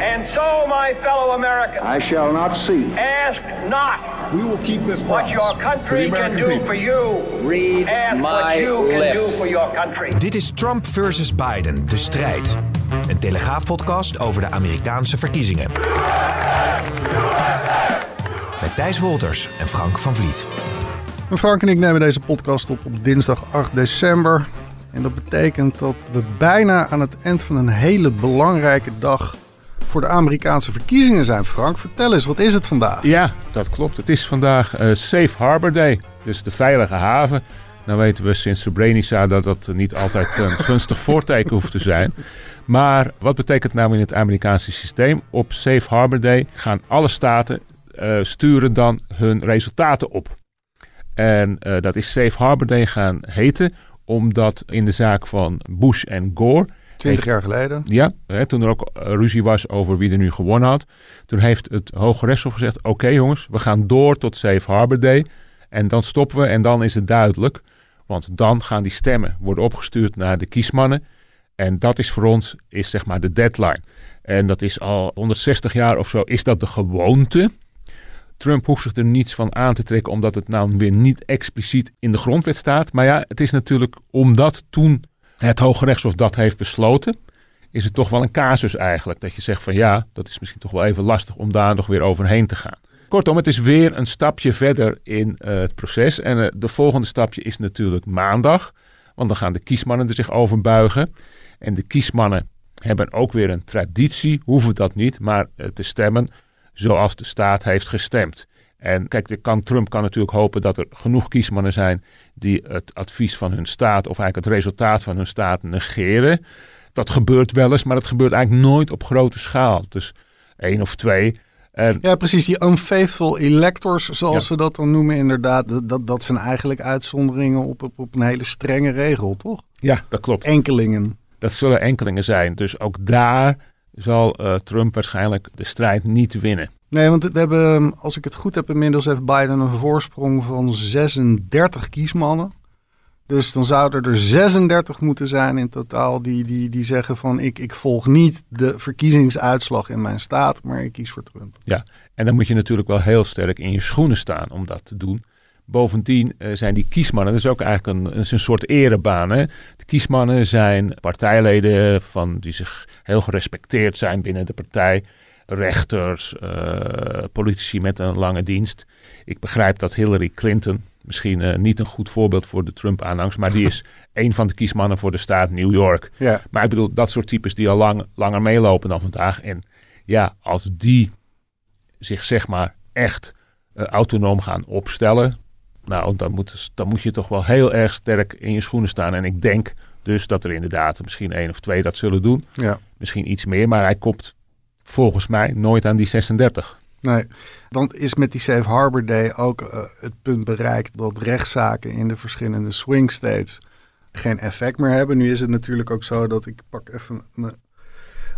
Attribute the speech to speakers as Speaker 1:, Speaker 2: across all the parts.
Speaker 1: And so, my fellow Americans,
Speaker 2: I shall not see.
Speaker 1: ask not
Speaker 3: We will keep this
Speaker 1: what
Speaker 3: promise
Speaker 1: your
Speaker 3: to the
Speaker 1: country can do
Speaker 3: people.
Speaker 1: for you.
Speaker 4: Read
Speaker 1: Ask what
Speaker 4: my
Speaker 1: you can do
Speaker 4: lips.
Speaker 1: for your country.
Speaker 5: Dit is Trump versus Biden, de strijd. Een telegraafpodcast over de Amerikaanse verkiezingen. Met Thijs Wolters en Frank van Vliet.
Speaker 6: Frank en ik nemen deze podcast op op dinsdag 8 december. En dat betekent dat we bijna aan het eind van een hele belangrijke dag voor de Amerikaanse verkiezingen zijn. Frank, vertel eens, wat is het vandaag?
Speaker 7: Ja, dat klopt. Het is vandaag eh, Safe Harbor Day, dus de veilige haven. Nou weten we sinds Srebrenica dat dat niet altijd een gunstig voorteken hoeft te zijn. Maar wat betekent nou in het Amerikaanse systeem? Op Safe Harbor Day gaan alle staten eh, sturen dan hun resultaten op. En eh, dat is Safe Harbor Day gaan heten, omdat in de zaak van Bush en Gore
Speaker 6: 20 jaar geleden.
Speaker 7: ja, hè, toen er ook eh, ruzie was over wie er nu gewonnen had. Toen heeft het Hoge Rechtshof gezegd: Oké jongens, we gaan door tot Safe Harbor Day. En dan stoppen we en dan is het duidelijk. Want dan gaan die stemmen worden opgestuurd naar de kiesmannen. En dat is voor ons is zeg maar de deadline. En dat is al 160 jaar of zo, is dat de gewoonte. Trump hoeft zich er niets van aan te trekken, omdat het nou weer niet expliciet in de grondwet staat. Maar ja, het is natuurlijk omdat toen het Hoge Rechtshof dat heeft besloten, is het toch wel een casus eigenlijk. Dat je zegt van ja, dat is misschien toch wel even lastig om daar nog weer overheen te gaan. Kortom, het is weer een stapje verder in eh, het proces. En eh, de volgende stapje is natuurlijk maandag. Want dan gaan de kiesmannen er zich over buigen. En de kiesmannen hebben ook weer een traditie, hoeven dat niet, maar eh, te stemmen zoals de staat heeft gestemd. En kijk, kan, Trump kan natuurlijk hopen dat er genoeg kiesmannen zijn die het advies van hun staat, of eigenlijk het resultaat van hun staat, negeren. Dat gebeurt wel eens, maar dat gebeurt eigenlijk nooit op grote schaal. Dus één of twee. En
Speaker 6: Ja, precies. Die unfaithful electors, zoals
Speaker 7: Ja.
Speaker 6: ze dat dan noemen, inderdaad. Dat, dat, dat zijn eigenlijk uitzonderingen op, op, op een hele strenge regel, toch?
Speaker 7: ja, dat klopt.
Speaker 6: Enkelingen.
Speaker 7: Dat zullen enkelingen zijn. Dus ook daar zal eh, Trump waarschijnlijk de strijd niet winnen.
Speaker 6: Nee, want we hebben, als ik het goed heb, inmiddels heeft Biden een voorsprong van 36 kiesmannen. Dus dan zouden er 36 moeten zijn in totaal die, die, die zeggen van ik, ik volg niet de verkiezingsuitslag in mijn staat, maar ik kies voor Trump.
Speaker 7: Ja, en dan moet je natuurlijk wel heel sterk in je schoenen staan om dat te doen. Bovendien eh, zijn die kiesmannen, dat is ook eigenlijk een, is een soort erebaan. Hè? De kiesmannen zijn partijleden van, die zich heel gerespecteerd zijn binnen de partij. Rechters, eh, politici met een lange dienst. Ik begrijp dat Hillary Clinton, misschien eh, niet een goed voorbeeld voor de Trump-aanhangers, maar die is een van de kiesmannen voor de staat New York.
Speaker 6: Ja.
Speaker 7: Maar ik bedoel, dat soort types die al lang, langer meelopen dan vandaag. En ja, als die zich zeg maar echt autonoom gaan opstellen. Nou, dan moet, dan moet je toch wel heel erg sterk in je schoenen staan. En ik denk dus dat er inderdaad misschien één of twee dat zullen doen.
Speaker 6: Ja.
Speaker 7: Misschien iets meer, maar hij komt volgens mij nooit aan die 36.
Speaker 6: Nee, dan is met die Safe Harbor Day ook eh, het punt bereikt dat rechtszaken in de verschillende swing states geen effect meer hebben. Nu is het natuurlijk ook zo dat ik pak even mijn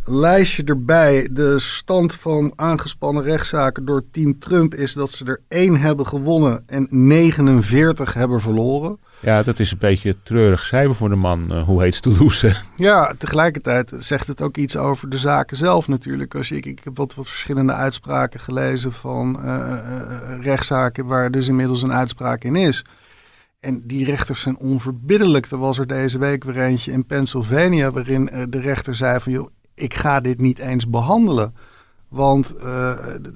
Speaker 6: lijstje erbij. De stand van aangespannen rechtszaken door team Trump is dat ze er één hebben gewonnen en 49 hebben verloren.
Speaker 7: Ja, dat is een beetje een treurig cijfer voor de man. eh, hoe heet Toulouse?
Speaker 6: Ja, tegelijkertijd zegt het ook iets over de zaken zelf natuurlijk. Als ik, ik heb wat, wat verschillende uitspraken gelezen van eh, eh, rechtszaken waar dus inmiddels een uitspraak in is. En die rechters zijn onverbiddelijk. Er was er deze week weer eentje in Pennsylvania waarin de rechter zei van joh, ik ga dit niet eens behandelen. Want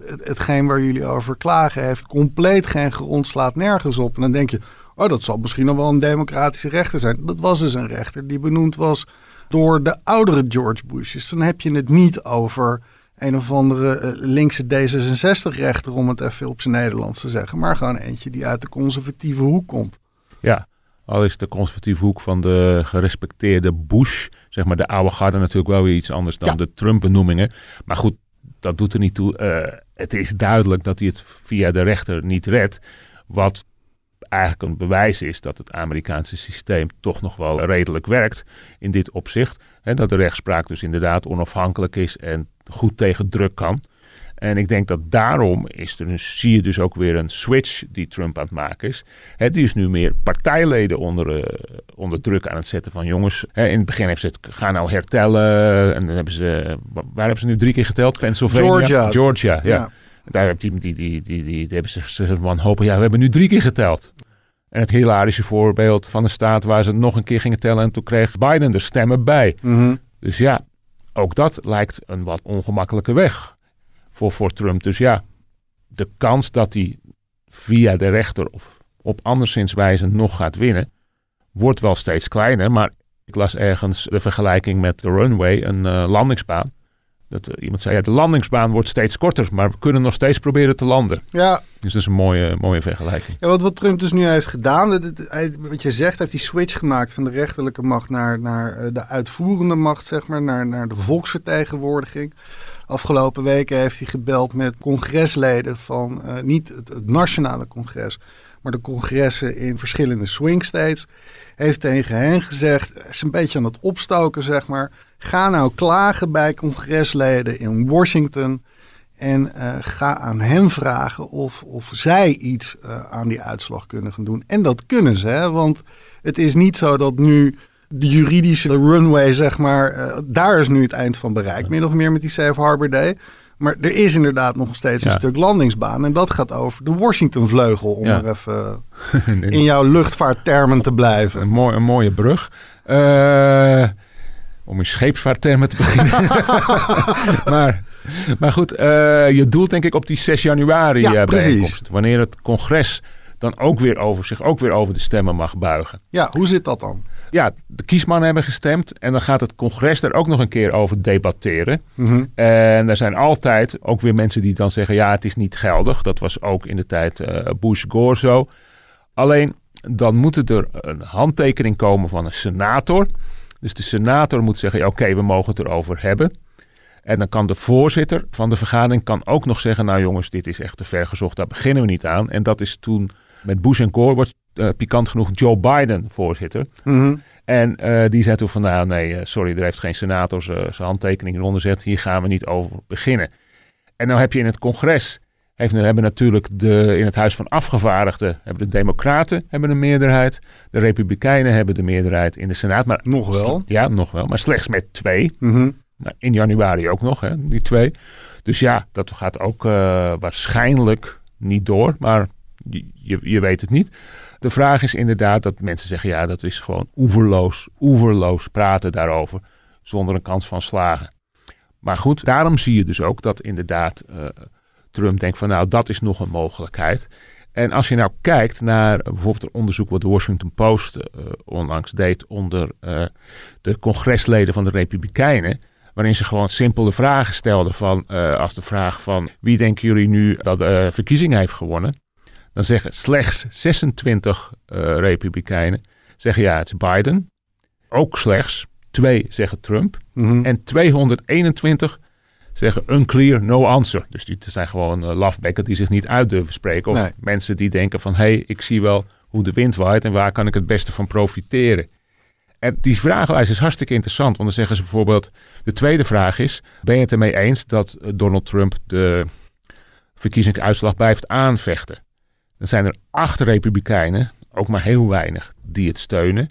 Speaker 6: het, hetgeen waar jullie over klagen heeft compleet geen grond, slaat nergens op. En dan denk je, oh dat zal misschien nog wel een democratische rechter zijn. Dat was dus een rechter die benoemd was door de oudere George Bush. Dus dan heb je het niet over een of andere eh, linkse D66-rechter, om het even op zijn Nederlands te zeggen. Maar gewoon eentje die uit de conservatieve hoek komt.
Speaker 7: Ja, al is de conservatieve hoek van de gerespecteerde Bush, zeg maar de oude garde natuurlijk wel weer iets anders dan
Speaker 6: Ja.
Speaker 7: de Trump-benoemingen. Maar goed, dat doet er niet toe. Eh, het is duidelijk dat hij het via de rechter niet redt. Wat eigenlijk een bewijs is dat het Amerikaanse systeem toch nog wel redelijk werkt in dit opzicht. Hè, dat de rechtspraak dus inderdaad onafhankelijk is en goed tegen druk kan. En ik denk dat daarom is er een, zie je dus ook weer een switch die Trump aan het maken is. Die is nu meer partijleden onder, uh, onder druk aan het zetten van jongens. In het begin heeft ze het ga nou hertellen. En dan hebben ze, waar hebben ze nu drie keer geteld? Pennsylvania?
Speaker 6: Georgia.
Speaker 7: Georgia, ja.
Speaker 6: Ja.
Speaker 7: Daar hebben die, die, die, die, die, die hebben ze hopen, ja, we hebben nu drie keer geteld. En het hilarische voorbeeld van een staat waar ze het nog een keer gingen tellen en toen kreeg Biden er stemmen bij.
Speaker 6: Mhm.
Speaker 7: Dus ja, ook dat lijkt een wat ongemakkelijke weg voor, Trump. Dus ja, de kans dat hij via de rechter of op anderszins wijze nog gaat winnen, wordt wel steeds kleiner. Maar ik las ergens de vergelijking met de runway, een eh, landingsbaan. Dat eh, iemand zei, ja, de landingsbaan wordt steeds korter, maar we kunnen nog steeds proberen te landen.
Speaker 6: Ja,
Speaker 7: Dus dat is een mooie, mooie vergelijking.
Speaker 6: Ja, wat, wat Trump dus nu heeft gedaan, dat- dat- hij- wat je zegt, heeft die switch gemaakt van de rechterlijke macht naar, naar eh, de uitvoerende macht, zeg maar, naar, naar de volksvertegenwoordiging. Afgelopen weken heeft hij gebeld met congresleden van eh, niet het, het nationale congres, maar de congressen in verschillende swing states. Heeft tegen hen gezegd, is een beetje aan het opstoken, zeg maar. Ga nou klagen bij congresleden in Washington. En eh, ga aan hem vragen of, of zij iets eh, aan die uitslag kunnen gaan doen. En dat kunnen ze, hè? want het is niet zo dat nu de juridische runway, zeg maar, eh, daar is nu het eind van bereikt, min of meer met die Safe Harbor Day. Maar er is inderdaad nog steeds een stuk landingsbaan. En dat gaat over de Washington-vleugel, om
Speaker 7: Ja.
Speaker 6: er even in jouw luchtvaarttermen te blijven.
Speaker 7: Een, mooi, een mooie brug. Eh, om in scheepsvaarttermen te beginnen. maar, maar goed, eh, je doelt denk ik op die 6 januari
Speaker 6: Ja,
Speaker 7: eh, bijeenkomst. Wanneer het congres dan ook weer over zich ook weer over de stemmen mag buigen.
Speaker 6: Ja, hoe zit dat dan?
Speaker 7: Ja, de kiesmannen hebben gestemd en dan gaat het congres er ook nog een keer over debatteren.
Speaker 6: Mhm.
Speaker 7: En er zijn altijd ook weer mensen die dan zeggen: ja, het is niet geldig. Dat was ook in de tijd eh, Bush-Gore zo. Alleen dan moet er een handtekening komen van een senator. Dus de senator moet zeggen: ja, oké, we mogen het erover hebben. En dan kan de voorzitter van de vergadering kan ook nog zeggen: nou jongens, dit is echt te ver gezocht, daar beginnen we niet aan. En dat is toen met Bush en Gore wordt eh, pikant genoeg Joe Biden voorzitter.
Speaker 6: Mhm.
Speaker 7: En eh, die zei toen van, nou nee, eh, sorry, er heeft geen senator zijn zijn handtekening eronder gezet. Hier gaan we niet over beginnen. En nou heb je in het congres, heeft, hebben natuurlijk de, in het Huis van Afgevaardigden, hebben de democraten hebben een meerderheid. De republikeinen hebben de meerderheid in de Senaat. Maar,
Speaker 6: Nog wel.
Speaker 7: Ja, nog wel, maar slechts met twee.
Speaker 6: Mhm.
Speaker 7: Nou, in januari ook nog, hè, die twee. Dus ja, dat gaat ook eh, waarschijnlijk niet door, maar je, je, je weet het niet. De vraag is inderdaad dat mensen zeggen, ja, dat is gewoon oeverloos, oeverloos praten daarover, zonder een kans van slagen. Maar goed, daarom zie je dus ook dat inderdaad eh, Trump denkt van, nou, dat is nog een mogelijkheid. En als je nou kijkt naar bijvoorbeeld een onderzoek wat de Washington Post eh, onlangs deed onder eh, de congresleden van de Republikeinen, waarin ze gewoon simpele vragen stelden van, eh, als de vraag van, wie denken jullie nu dat de verkiezing heeft gewonnen? Dan zeggen slechts 26 eh, Republikeinen zeggen ja, het is Biden. Ook slechts twee zeggen Trump.
Speaker 6: Mhm.
Speaker 7: En 221 zeggen unclear, no answer. Dus die zijn gewoon uh, lafbekken die zich niet uit durven spreken. Of
Speaker 6: Nee.
Speaker 7: mensen die denken van, hé, hey, ik zie wel hoe de wind waait en waar kan ik het beste van profiteren. En die vragenlijst is hartstikke interessant, want dan zeggen ze bijvoorbeeld, de tweede vraag is, ben je het ermee eens dat eh, Donald Trump de verkiezingsuitslag blijft aanvechten? Dan zijn er acht republikeinen, ook maar heel weinig, die het steunen.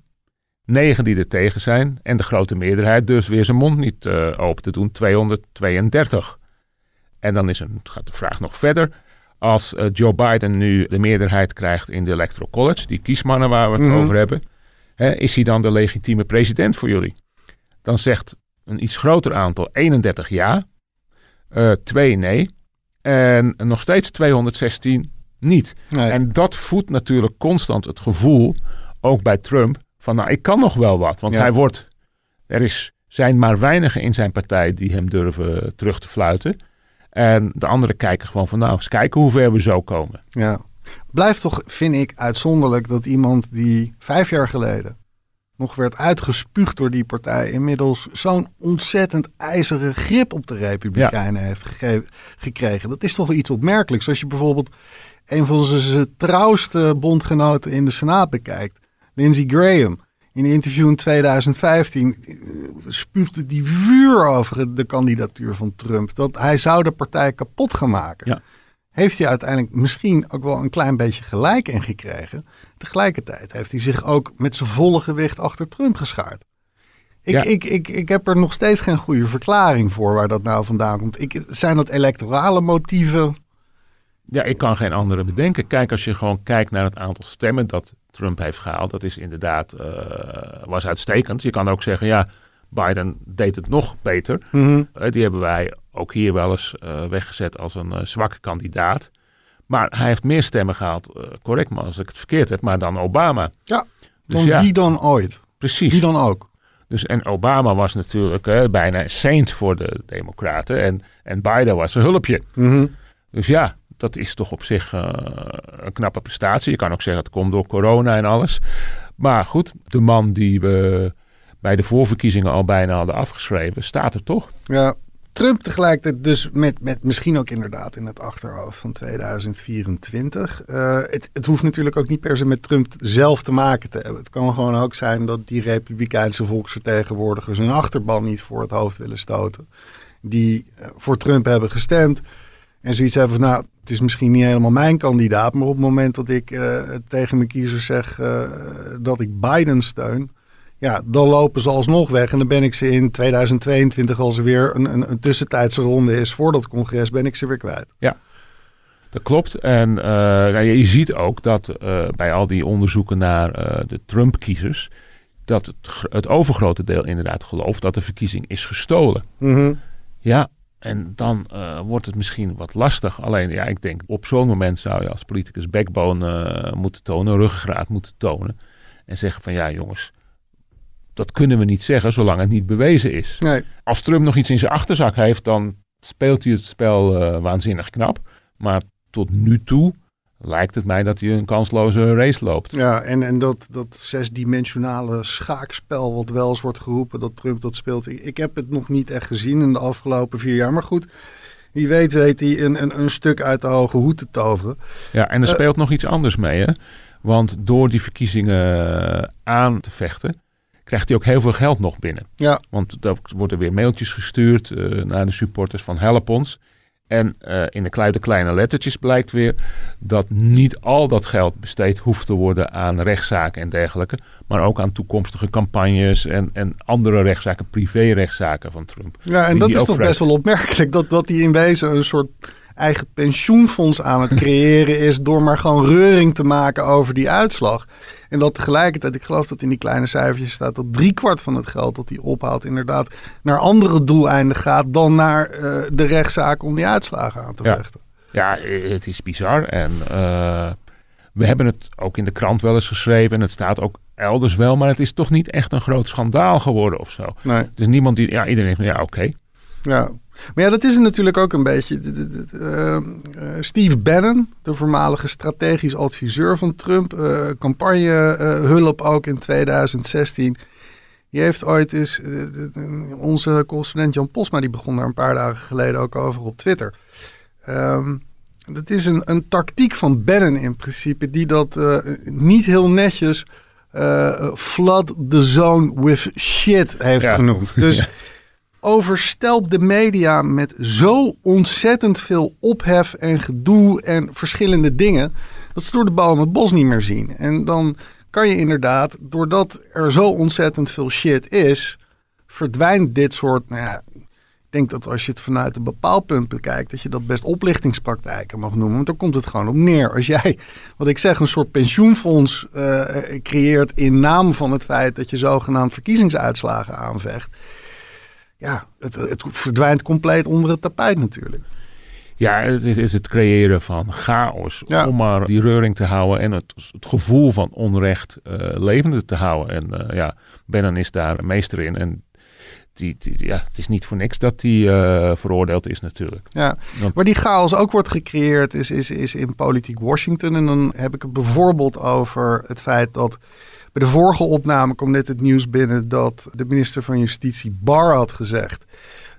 Speaker 7: Negen die er tegen zijn. En de grote meerderheid dus weer zijn mond niet eh, open te doen. 232. En dan is een, gaat de vraag nog verder. Als eh, Joe Biden nu de meerderheid krijgt in de Electoral College, die kiesmannen waar we het
Speaker 6: Mhm.
Speaker 7: over hebben, hè, is hij dan de legitieme president voor jullie? Dan zegt een iets groter aantal 31 ja, eh 2 nee en nog steeds 216 niet.
Speaker 6: Nee.
Speaker 7: En dat voedt natuurlijk constant het gevoel, ook bij Trump, van nou, ik kan nog wel wat. Want
Speaker 6: Ja.
Speaker 7: hij wordt, er is, zijn maar weinigen in zijn partij die hem durven terug te fluiten. En de anderen kijken gewoon van nou, eens kijken hoe ver we zo komen.
Speaker 6: Ja. Blijft toch, vind ik, uitzonderlijk dat iemand die vijf jaar geleden nog werd uitgespuugd door die partij, inmiddels zo'n ontzettend ijzeren grip op de Republikeinen heeft gege- gekregen. Dat is toch wel iets opmerkelijks. Als je bijvoorbeeld een van zijn trouwste bondgenoten in de Senaat bekijkt, Lindsey Graham. In een interview in 2015 uh, spuugde die vuur over de kandidatuur van Trump. Dat hij zou de partij kapot gaan maken.
Speaker 7: Ja.
Speaker 6: Heeft hij uiteindelijk misschien ook wel een klein beetje gelijk in gekregen. Tegelijkertijd heeft hij zich ook met zijn volle gewicht achter Trump geschaard. Ik,
Speaker 7: Ja.
Speaker 6: ik, ik, ik heb er nog steeds geen goede verklaring voor waar dat nou vandaan komt. Ik, zijn dat electorale motieven?
Speaker 7: Ja, ik kan geen andere bedenken. Kijk, als je gewoon kijkt naar het aantal stemmen dat Trump heeft gehaald, dat is inderdaad eh, was uitstekend. Je kan ook zeggen, ja, Biden deed het nog beter.
Speaker 6: Mhm.
Speaker 7: Eh, die hebben wij ook hier wel eens eh, weggezet als een zwakke kandidaat. Maar hij heeft meer stemmen gehaald, eh, correct me als ik het verkeerd heb, maar dan Obama.
Speaker 6: Ja,
Speaker 7: Dus
Speaker 6: dan
Speaker 7: ja,
Speaker 6: wie dan ooit?
Speaker 7: precies.
Speaker 6: Wie dan ook?
Speaker 7: Dus, en Obama was natuurlijk bijna een saint voor de Democraten. En, en Biden was een hulpje.
Speaker 6: Mhm.
Speaker 7: Dus ja, dat is toch op zich eh, een knappe prestatie. Je kan ook zeggen het komt door corona en alles. Maar goed, de man die we bij de voorverkiezingen al bijna hadden afgeschreven, staat er toch.
Speaker 6: Ja, Trump tegelijkertijd dus met, met misschien ook inderdaad in het achterhoofd van 2024. Eh, het, het hoeft natuurlijk ook niet per se met Trump zelf te maken te hebben. Het kan gewoon ook zijn dat die republikeinse volksvertegenwoordigers hun achterban niet voor het hoofd willen stoten. Die eh, voor Trump hebben gestemd. En zoiets hebben van, nou, het is misschien niet helemaal mijn kandidaat. Maar op het moment dat ik eh, tegen mijn kiezers zeg eh, dat ik Biden steun. Ja, dan lopen ze alsnog weg. En dan ben ik ze in 2022, als er weer een, een, een tussentijdse ronde is voor dat congres, ben ik ze weer kwijt.
Speaker 7: Dat klopt. En eh, nou, je, je ziet ook dat bij al die onderzoeken naar de Trump-kiezers, dat het, het overgrote deel inderdaad gelooft dat de verkiezing is gestolen. Ja, en dan eh, wordt het misschien wat lastig. Alleen, ja, ik denk op zo'n moment zou je als politicus backbone eh, moeten tonen, ruggengraat moeten tonen. En zeggen van ja, jongens, dat kunnen we niet zeggen zolang het niet bewezen is.
Speaker 6: Nee,
Speaker 7: Als Trump nog iets in zijn achterzak heeft, dan speelt hij het spel eh, waanzinnig knap. Maar tot nu toe lijkt het mij dat hij een kansloze race loopt.
Speaker 6: ja, en, en dat, dat zesdimensionale schaakspel wat wel eens wordt geroepen dat Trump dat speelt. Ik, ik heb het nog niet echt gezien in de afgelopen vier jaar. Maar goed, wie weet weet hij een, een, een stuk uit de hoge hoed te toveren.
Speaker 7: Ja, en er
Speaker 6: Eh.
Speaker 7: speelt nog iets anders mee. Hè? Want door die verkiezingen eh, aan te vechten, krijgt hij ook heel veel geld nog binnen.
Speaker 6: Ja,
Speaker 7: Want er worden weer mailtjes gestuurd eh, naar de supporters van help ons. En eh, in de kleine, kleine lettertjes blijkt weer dat niet al dat geld besteed hoeft te worden aan rechtszaken en dergelijke. Maar ook aan toekomstige campagnes en, en andere rechtszaken, privé-rechtszaken van Trump.
Speaker 6: Ja, en dat is toch best wel opmerkelijk. Dat, dat hij in wezen een soort eigen pensioenfonds aan het creëren is. door maar gewoon reuring te maken over die uitslag. En dat tegelijkertijd, ik geloof dat in die kleine cijfertjes staat. dat driekwart van het geld dat hij ophaalt. inderdaad naar andere doeleinden gaat. dan naar eh, de rechtszaak om die uitslagen aan te vechten.
Speaker 7: Ja, het is bizar. En eh, we hebben het ook in de krant wel eens geschreven. En het staat ook elders wel. Maar het is toch niet echt een groot schandaal geworden of zo.
Speaker 6: Nee.
Speaker 7: Dus niemand die. Ja, iedereen denkt, ja, oké.
Speaker 6: Ja. Maar ja, dat is natuurlijk ook een beetje. De- eh, Steve Bannon, de voormalige strategisch adviseur van Trump, eh campagne eh, ook in 2016. Die heeft ooit eens, onze correspondent Jan Posma, die begon daar een paar dagen geleden ook over op Twitter. Ehm, dat is een, een tactiek van Bannon in principe, die dat niet heel netjes eh, flood the zone with shit heeft
Speaker 7: Ja.
Speaker 6: genoemd. Dus
Speaker 7: Ja.
Speaker 6: Overstelpt de media met zo ontzettend veel ophef en gedoe en verschillende dingen, dat ze door de bomen het bos niet meer zien. En dan kan je inderdaad, doordat er zo ontzettend veel shit is, verdwijnt dit soort, nou ja, ik denk dat als je het vanuit een bepaald punt bekijkt, dat je dat best oplichtingspraktijken mag noemen. Want daar komt het gewoon op neer. Als jij, wat ik zeg, een soort pensioenfonds eh, creëert in naam van het feit dat je zogenaamd verkiezingsuitslagen aanvecht. Ja, het, het verdwijnt compleet onder het tapijt natuurlijk.
Speaker 7: Ja, het is, het creëren van chaos.
Speaker 6: Ja.
Speaker 7: Om maar die reuring te houden en het, het gevoel van onrecht eh, levende te houden. En eh, ja, Bannon is daar meester in. En die, die- ja, het is niet voor niks dat hij eh, veroordeeld is natuurlijk.
Speaker 6: Ja,
Speaker 7: Want-
Speaker 6: waar die chaos ook wordt gecreëerd is, is, is in politiek Washington. En dan heb ik het bijvoorbeeld over het feit dat bij de vorige opname kwam net het nieuws binnen dat de minister van Justitie Barr had gezegd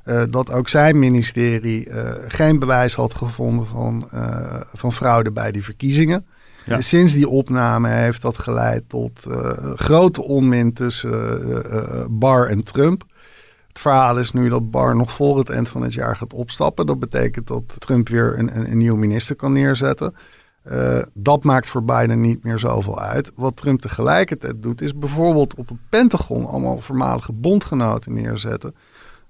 Speaker 6: eh, dat ook zijn ministerie eh, geen bewijs had gevonden van, eh, van fraude bij die verkiezingen.
Speaker 7: Ja.
Speaker 6: Sinds die opname heeft dat geleid tot grote onmin tussen Barr en Trump. Het verhaal is nu dat Barr nog voor het eind van het jaar gaat opstappen. Dat betekent dat Trump weer een, een, een nieuwe minister kan neerzetten. Uh, dat maakt voor Biden niet meer zoveel uit. Wat Trump tegelijkertijd doet, is bijvoorbeeld op het Pentagon allemaal voormalige bondgenoten neerzetten.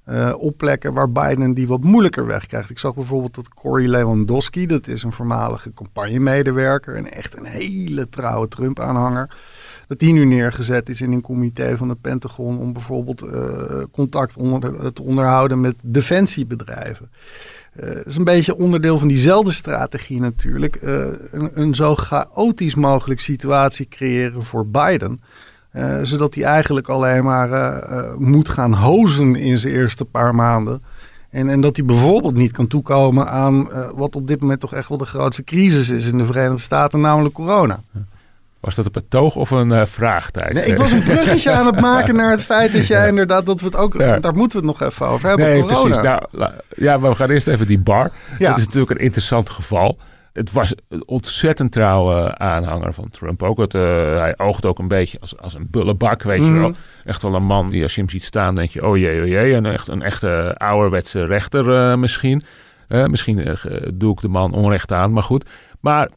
Speaker 6: Uh, op plekken waar Biden die wat moeilijker wegkrijgt. Ik zag bijvoorbeeld dat Cory Lewandowski, dat is een voormalige campagnemedewerker en echt een hele trouwe Trump-aanhanger, dat die nu neergezet is in een comité van het Pentagon om bijvoorbeeld uh, contact onder, te onderhouden met defensiebedrijven. Uh, dat is een beetje onderdeel van diezelfde strategie natuurlijk. een, een zo chaotisch mogelijk situatie creëren voor Biden. Zodat hij eigenlijk alleen maar moet gaan hozen in zijn eerste paar maanden. En, en dat hij bijvoorbeeld niet kan toekomen aan wat op dit moment toch echt wel de grootste crisis is in de Verenigde Staten, namelijk corona.
Speaker 7: Was dat een betoog of een vraag, Thijs?
Speaker 6: Nee, ik was een bruggetje aan het maken naar het feit dat jij inderdaad, dat we het ook, ja. daar moeten we het nog even over hebben,
Speaker 7: nee,
Speaker 6: corona.
Speaker 7: Precies. Nou, ja, we gaan eerst even die bar. Ja. Dat is natuurlijk een interessant geval het was een ontzettend trouwe aanhanger van Trump ook. Het, uh, hij oogt ook een beetje als, als een bullebak, weet
Speaker 6: Mhm.
Speaker 7: je wel. Echt wel een man die als je hem ziet staan, denk je, oh jee, oh jee. En echt een echte ouderwetse rechter uh, misschien. Misschien doe ik de man onrecht aan, maar goed. Maar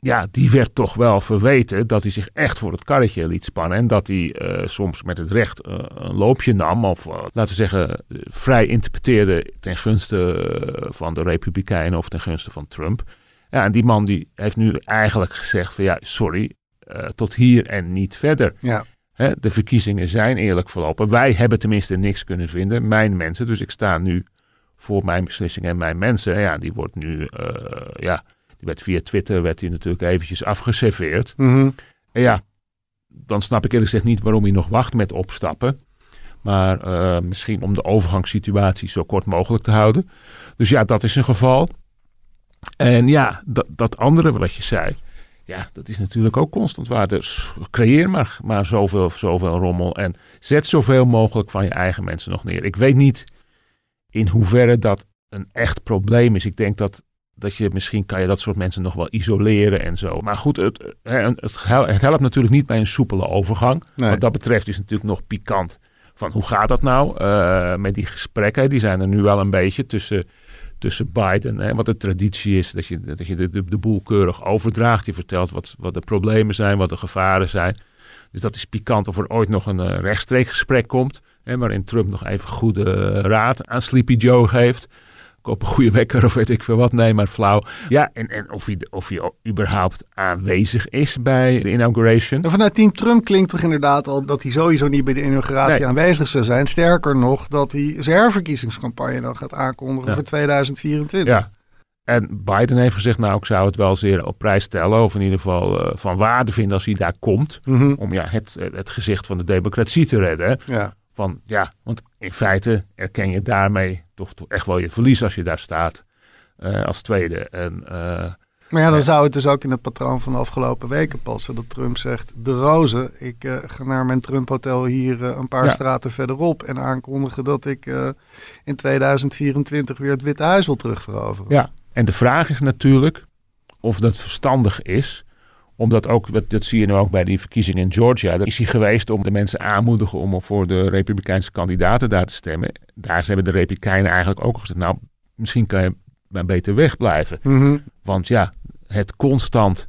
Speaker 7: ja, die werd toch wel verweten dat hij zich echt voor het karretje liet spannen. En dat hij soms met het recht een loopje nam. Of laten we zeggen, vrij interpreteerde ten gunste van de Republikeinen of ten gunste van Trump. Ja, en die man die heeft nu eigenlijk gezegd van ja, sorry, tot hier en niet verder.
Speaker 6: Ja.
Speaker 7: Hè, de verkiezingen zijn eerlijk verlopen. Wij hebben tenminste niks kunnen vinden, mijn mensen. Dus ik sta nu voor mijn beslissing en mijn mensen. Ja, die wordt nu, ja, die werd via Twitter werd hij natuurlijk eventjes afgeserveerd.
Speaker 6: Mm -hmm.
Speaker 7: En ja, dan snap ik eerlijk gezegd niet waarom hij nog wacht met opstappen. Maar uh, misschien om de overgangssituatie zo kort mogelijk te houden. Dus ja, dat is een geval. En ja, dat, dat andere wat je zei, ja, dat is natuurlijk ook constant waar. Dus creëer maar, maar zoveel, zoveel rommel en zet zoveel mogelijk van je eigen mensen nog neer. Ik weet niet in hoeverre dat een echt probleem is. Ik denk dat, dat je misschien kan je dat soort mensen nog wel isoleren en zo. Maar goed, het, het, het helpt natuurlijk niet bij een soepele overgang.
Speaker 6: Nee.
Speaker 7: Wat dat betreft is het natuurlijk nog pikant van hoe gaat dat nou uh, met die gesprekken. Die zijn er nu wel een beetje tussen tussen Biden. Hè, wat de traditie is, dat je, dat je de, de, de boel keurig overdraagt. Je vertelt wat, wat de problemen zijn, wat de gevaren zijn. Dus dat is pikant of er ooit nog een uh, rechtstreeks gesprek komt. Hè, waarin Trump nog even goede uh, raad aan Sleepy Joe geeft. Koop een goede wekker of weet ik veel wat. Nee, maar flauw. Ja, en, en of, hij, of hij überhaupt aanwezig is bij de inauguration.
Speaker 6: En vanuit team Trump klinkt toch inderdaad al dat hij sowieso niet bij de inauguratie
Speaker 7: Nee.
Speaker 6: aanwezig zou zijn. Sterker nog, dat hij zijn herverkiezingscampagne dan gaat aankondigen
Speaker 7: Ja.
Speaker 6: voor 2024.
Speaker 7: Ja. En Biden heeft gezegd, nou, ik zou het wel zeer op prijs stellen. Of in ieder geval eh, van waarde vinden als hij daar komt.
Speaker 6: Mhm.
Speaker 7: Om ja, het, het gezicht van de democratie te redden.
Speaker 6: ja.
Speaker 7: Van, ja, want in feite erken je daarmee toch, toch echt wel je verlies als je daar staat. eh, als tweede. En eh,
Speaker 6: Maar ja, dan
Speaker 7: Ja.
Speaker 6: zou het dus ook in het patroon van de afgelopen weken passen. Dat Trump zegt, de rozen, ik eh, ga naar mijn Trump Hotel hier een paar
Speaker 7: Ja.
Speaker 6: straten verderop. En aankondigen dat ik in 2024 weer het Witte Huis wil terugveroveren.
Speaker 7: Ja, en de vraag is natuurlijk of dat verstandig is. Omdat ook, dat, dat zie je nu ook bij die verkiezingen in Georgia. Daar is hij geweest om de mensen aanmoedigen om voor de Republikeinse kandidaten daar te stemmen. Daar hebben de Republikeinen eigenlijk ook gezegd, nou, misschien kan je maar beter wegblijven.
Speaker 6: Mhm.
Speaker 7: Want ja, het constant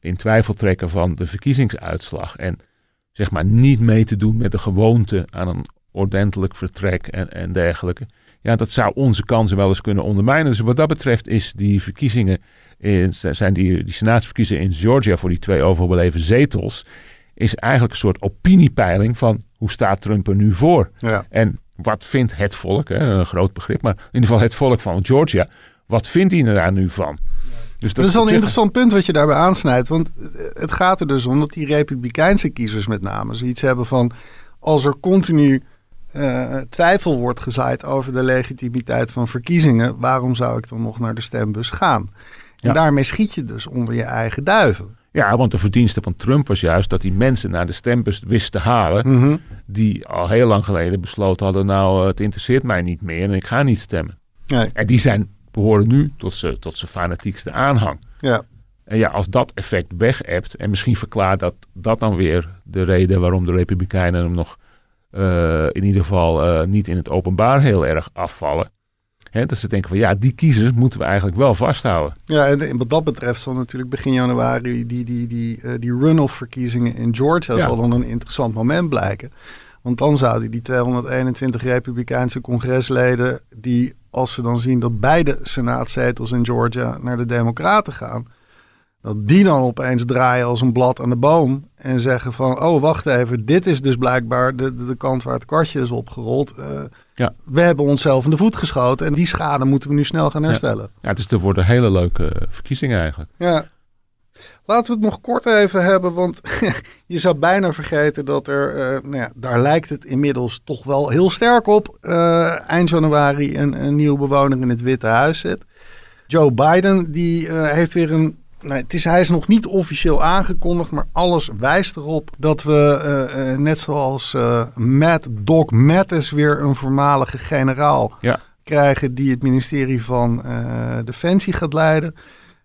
Speaker 7: in twijfel trekken van de verkiezingsuitslag en zeg maar niet mee te doen met de gewoonte aan een ordentelijk vertrek en, en dergelijke. Ja, dat zou onze kansen wel eens kunnen ondermijnen. Dus wat dat betreft is die verkiezingen, in, zijn die, die senaatsverkiezingen in Georgia voor die twee overbleven zetels, is eigenlijk een soort opiniepeiling van hoe staat Trump er nu voor?
Speaker 6: Ja.
Speaker 7: En wat vindt het volk, hè, een groot begrip, maar in ieder geval het volk van Georgia, wat vindt hij er daar nu van? Dus
Speaker 6: Dat is wel een interessant punt wat je daarbij aansnijdt. Want eh, het gaat er dus om dat die Republikeinse kiezers met name zoiets hebben van... als er continu eh, twijfel wordt gezaaid over de legitimiteit van verkiezingen... waarom zou ik dan nog naar de stembus gaan? En
Speaker 7: Ja.
Speaker 6: daarmee schiet je dus onder je eigen duiven.
Speaker 7: Ja, want de verdienste van Trump was juist dat hij mensen naar de stembus wist te halen.
Speaker 6: Mhm.
Speaker 7: die al heel lang geleden besloten hadden: Nou, eh, het interesseert mij niet meer en ik ga niet stemmen.
Speaker 6: Nee,
Speaker 7: En die zijn, behoren nu tot zijn tot fanatiekste aanhang.
Speaker 6: ja.
Speaker 7: En ja, als dat effect weg hebt, en misschien verklaart dat dat dan weer de reden waarom de Republikeinen hem nog uh, in ieder geval uh, niet in het openbaar heel erg afvallen. Hè, dat ze denken van ja, die kiezers moeten we eigenlijk wel vasthouden.
Speaker 6: Ja, en wat dat betreft zal natuurlijk begin januari die, die, die, uh, die runoff verkiezingen in Georgia ja. zal dan een interessant moment blijken. Want dan zouden die 221 Republikeinse congresleden, die als ze dan zien dat beide senaatzetels in Georgia naar de Democraten gaan, dat die dan opeens draaien als een blad aan de boom en zeggen van, oh wacht even, dit is dus blijkbaar de, de, de kant waar het kwartje is opgerold. Uh, ja. We hebben onszelf in de voet geschoten en die schade moeten we nu snel gaan herstellen.
Speaker 7: Ja, ja dus er worden hele leuke verkiezingen eigenlijk.
Speaker 6: Ja. Laten we het nog kort even hebben, want je zou bijna vergeten dat er, uh, nou ja, daar lijkt het inmiddels toch wel heel sterk op, uh, eind januari een, een nieuwe bewoner in het Witte Huis zit. Joe Biden, die uh, heeft weer een Nee, het is, hij is nog niet officieel aangekondigd, maar alles wijst erop dat we, uh, uh, net zoals uh, Matt Doc Mattis, weer een voormalige generaal
Speaker 7: ja.
Speaker 6: krijgen die het ministerie van Defensie gaat leiden.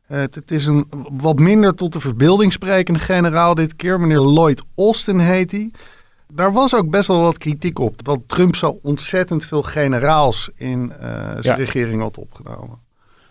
Speaker 6: Het, het, is een wat minder tot de verbeelding sprekende generaal dit keer. Meneer Lloyd Austin heet hij. Daar was ook best wel wat kritiek op. Dat Trump zo ontzettend veel generaals in zijn ja. regering had opgenomen.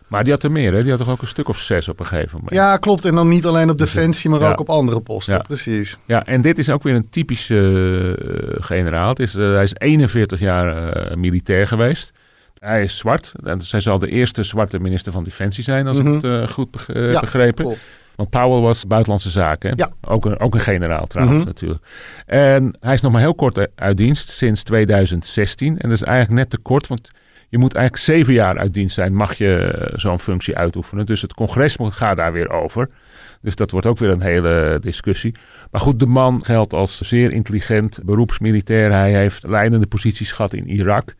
Speaker 7: Maar die had er meer, hè? Die had toch ook een stuk of zes op een gegeven moment.
Speaker 6: Ja, klopt. En dan niet alleen op defensie, maar ook op andere posten.
Speaker 7: Ja.
Speaker 6: Precies.
Speaker 7: Ja, en dit is ook weer een typische uh, generaal. Het is, uh, hij is 41 jaar uh, militair geweest. Hij is zwart. En zij zal de eerste zwarte minister van Defensie zijn, als mm -hmm. ik het goed ja, begrepen. Klopt. Want Powell was buitenlandse zaken.
Speaker 6: Ja.
Speaker 7: Ook, een, ook een generaal trouwens mm -hmm. natuurlijk. En hij is nog maar heel kort uit dienst, sinds 2016. En dat is eigenlijk net te kort, want je moet eigenlijk zeven jaar uit dienst zijn, mag je zo'n functie uitoefenen. Dus het congres gaat daar weer over. Dus dat wordt ook weer een hele discussie. Maar goed, de man geldt als zeer intelligent beroepsmilitair. Hij heeft leidende posities gehad in Irak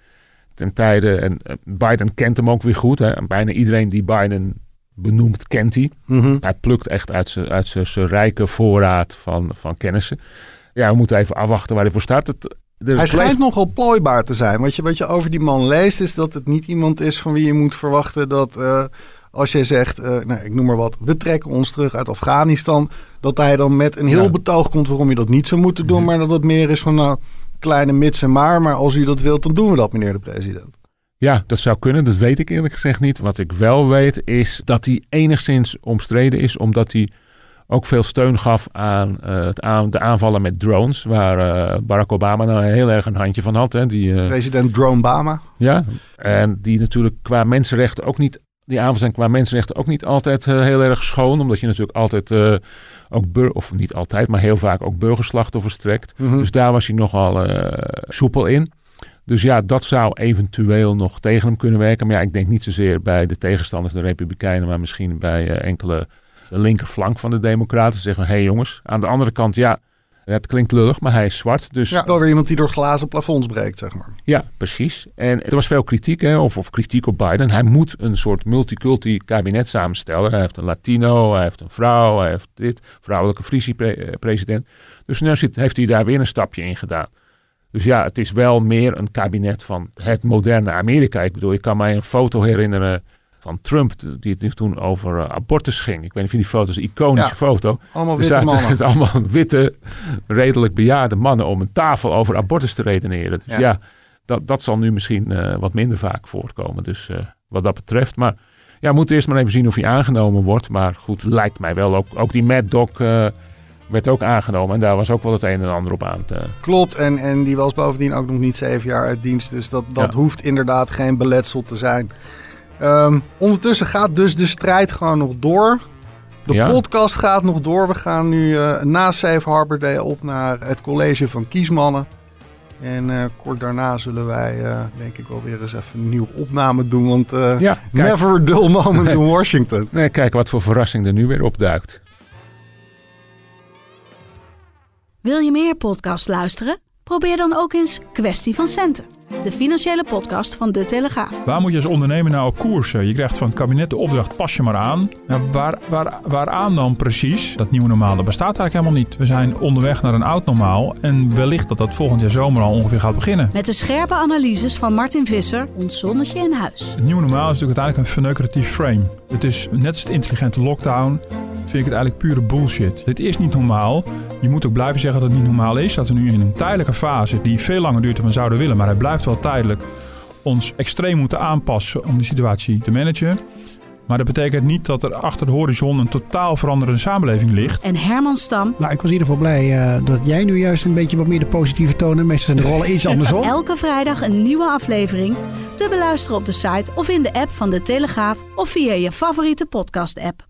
Speaker 7: ten tijde. En Biden kent hem ook weer goed. Hè. Bijna iedereen die Biden benoemt, kent hij.
Speaker 6: Mm -hmm.
Speaker 7: Hij plukt echt uit zijn, uit zijn, zijn rijke voorraad van, van kennissen. Ja, we moeten even afwachten waar hij voor staat. Het,
Speaker 6: hij schijnt nogal plooibaar te zijn. Wat je, wat je over die man leest is dat het niet iemand is van wie je moet verwachten dat... Uh, als jij zegt, uh, nou, ik noem maar wat, we trekken ons terug uit Afghanistan... dat hij dan met een heel ja. betoog komt waarom je dat niet zou moeten doen... maar dat het meer is van, nou, kleine mits en maar... maar als u dat wilt, dan doen we dat, meneer de president.
Speaker 7: Ja, dat zou kunnen. Dat weet ik eerlijk gezegd niet. Wat ik wel weet is dat hij enigszins omstreden is... omdat hij ook veel steun gaf aan, uh, het aan de aanvallen met drones, waar uh, Barack Obama nou heel erg een handje van had. Hè, die, uh,
Speaker 6: President Drone Obama.
Speaker 7: Ja, en die natuurlijk qua mensenrechten ook niet, die aanvallen zijn qua mensenrechten ook niet altijd heel erg schoon, omdat je natuurlijk altijd ook, bur of niet altijd, maar heel vaak ook burgerslachtoffers trekt.
Speaker 6: Mhm.
Speaker 7: Dus daar was hij nogal soepel in. Dus ja, dat zou eventueel nog tegen hem kunnen werken. Maar ja, ik denk niet zozeer bij de tegenstanders, de Republikeinen, maar misschien bij enkele de linkerflank van de Democraten. Zeggen hé hey jongens, aan de andere kant, ja, het klinkt lullig, maar hij is zwart. Dus...
Speaker 6: Ja, wel weer iemand die door glazen plafonds breekt, zeg maar.
Speaker 7: Ja, precies. En er was veel kritiek, hè, of, of kritiek op Biden. Hij moet een soort multiculti kabinet samenstellen. Hij heeft een Latino, hij heeft een vrouw, hij heeft dit, vrouwelijke vicepresident. Dus nu zit, heeft hij daar weer een stapje in gedaan. Dus ja, het is wel meer een kabinet van het moderne Amerika. Ik bedoel, ik kan mij een foto herinneren van Trump, die het toen over uh, abortus ging. Ik weet niet of je die foto is, een iconische
Speaker 6: Ja,
Speaker 7: foto.
Speaker 6: Allemaal witte
Speaker 7: zaten
Speaker 6: mannen.
Speaker 7: het allemaal witte, redelijk bejaarde mannen om een tafel over abortus te redeneren. Dus
Speaker 6: Ja.
Speaker 7: ja, dat, dat zal nu misschien eh, wat minder vaak voorkomen. Dus eh, wat dat betreft. Maar ja, we moeten eerst maar even zien of hij aangenomen wordt. Maar goed, lijkt mij wel. Ook, ook die Mad Dog eh, werd ook aangenomen. En daar was ook wel het een en ander op aan te...
Speaker 6: Klopt, en, en die was bovendien ook nog niet zeven jaar uit dienst. Dus dat, dat
Speaker 7: Ja.
Speaker 6: hoeft inderdaad geen beletsel te zijn. Ehm, ondertussen gaat dus de strijd gewoon nog door. De
Speaker 7: Ja.
Speaker 6: podcast gaat nog door. We gaan nu eh, na Safe Harbor Day op naar het college van kiesmannen. En eh, kort daarna zullen wij, eh, denk ik, wel weer eens even een nieuwe opname doen. Want eh,
Speaker 7: Ja,
Speaker 6: never a dull moment in Washington.
Speaker 7: Nee, kijk wat voor verrassing er nu weer opduikt.
Speaker 2: Wil je meer podcasts luisteren? Probeer dan ook eens Kwestie van Centen. De financiële podcast van De Telegraaf.
Speaker 3: Waar moet je als ondernemer nou op koersen? Je krijgt van het kabinet de opdracht, pas je maar aan. Nou, waar, waar, waaraan dan precies? Dat nieuwe normaal, dat bestaat eigenlijk helemaal niet. We zijn onderweg naar een oud normaal. En wellicht dat dat volgend jaar zomer al ongeveer gaat beginnen.
Speaker 2: Met de scherpe analyses van Martin Visser, ons zonnetje in huis.
Speaker 3: Het nieuwe normaal is natuurlijk uiteindelijk een verneukeratief frame. Het is net als de intelligente lockdown vind ik het eigenlijk pure bullshit. Dit is niet normaal. Je moet ook blijven zeggen dat het niet normaal is. Dat we nu in een tijdelijke fase die veel langer duurt dan we zouden willen, maar hij blijft wel tijdelijk, ons extreem moeten aanpassen om die situatie te managen. Maar dat betekent niet dat er achter de horizon een totaal veranderende samenleving ligt.
Speaker 2: En Herman Stam.
Speaker 4: Nou, ik was in ieder geval blij uh, dat jij nu juist een beetje wat meer de positieve tonen. Meestal zijn de rollen iets andersom.
Speaker 2: Elke vrijdag een nieuwe aflevering. Te beluisteren op de site of in de app van De Telegraaf of via je favoriete podcast-app.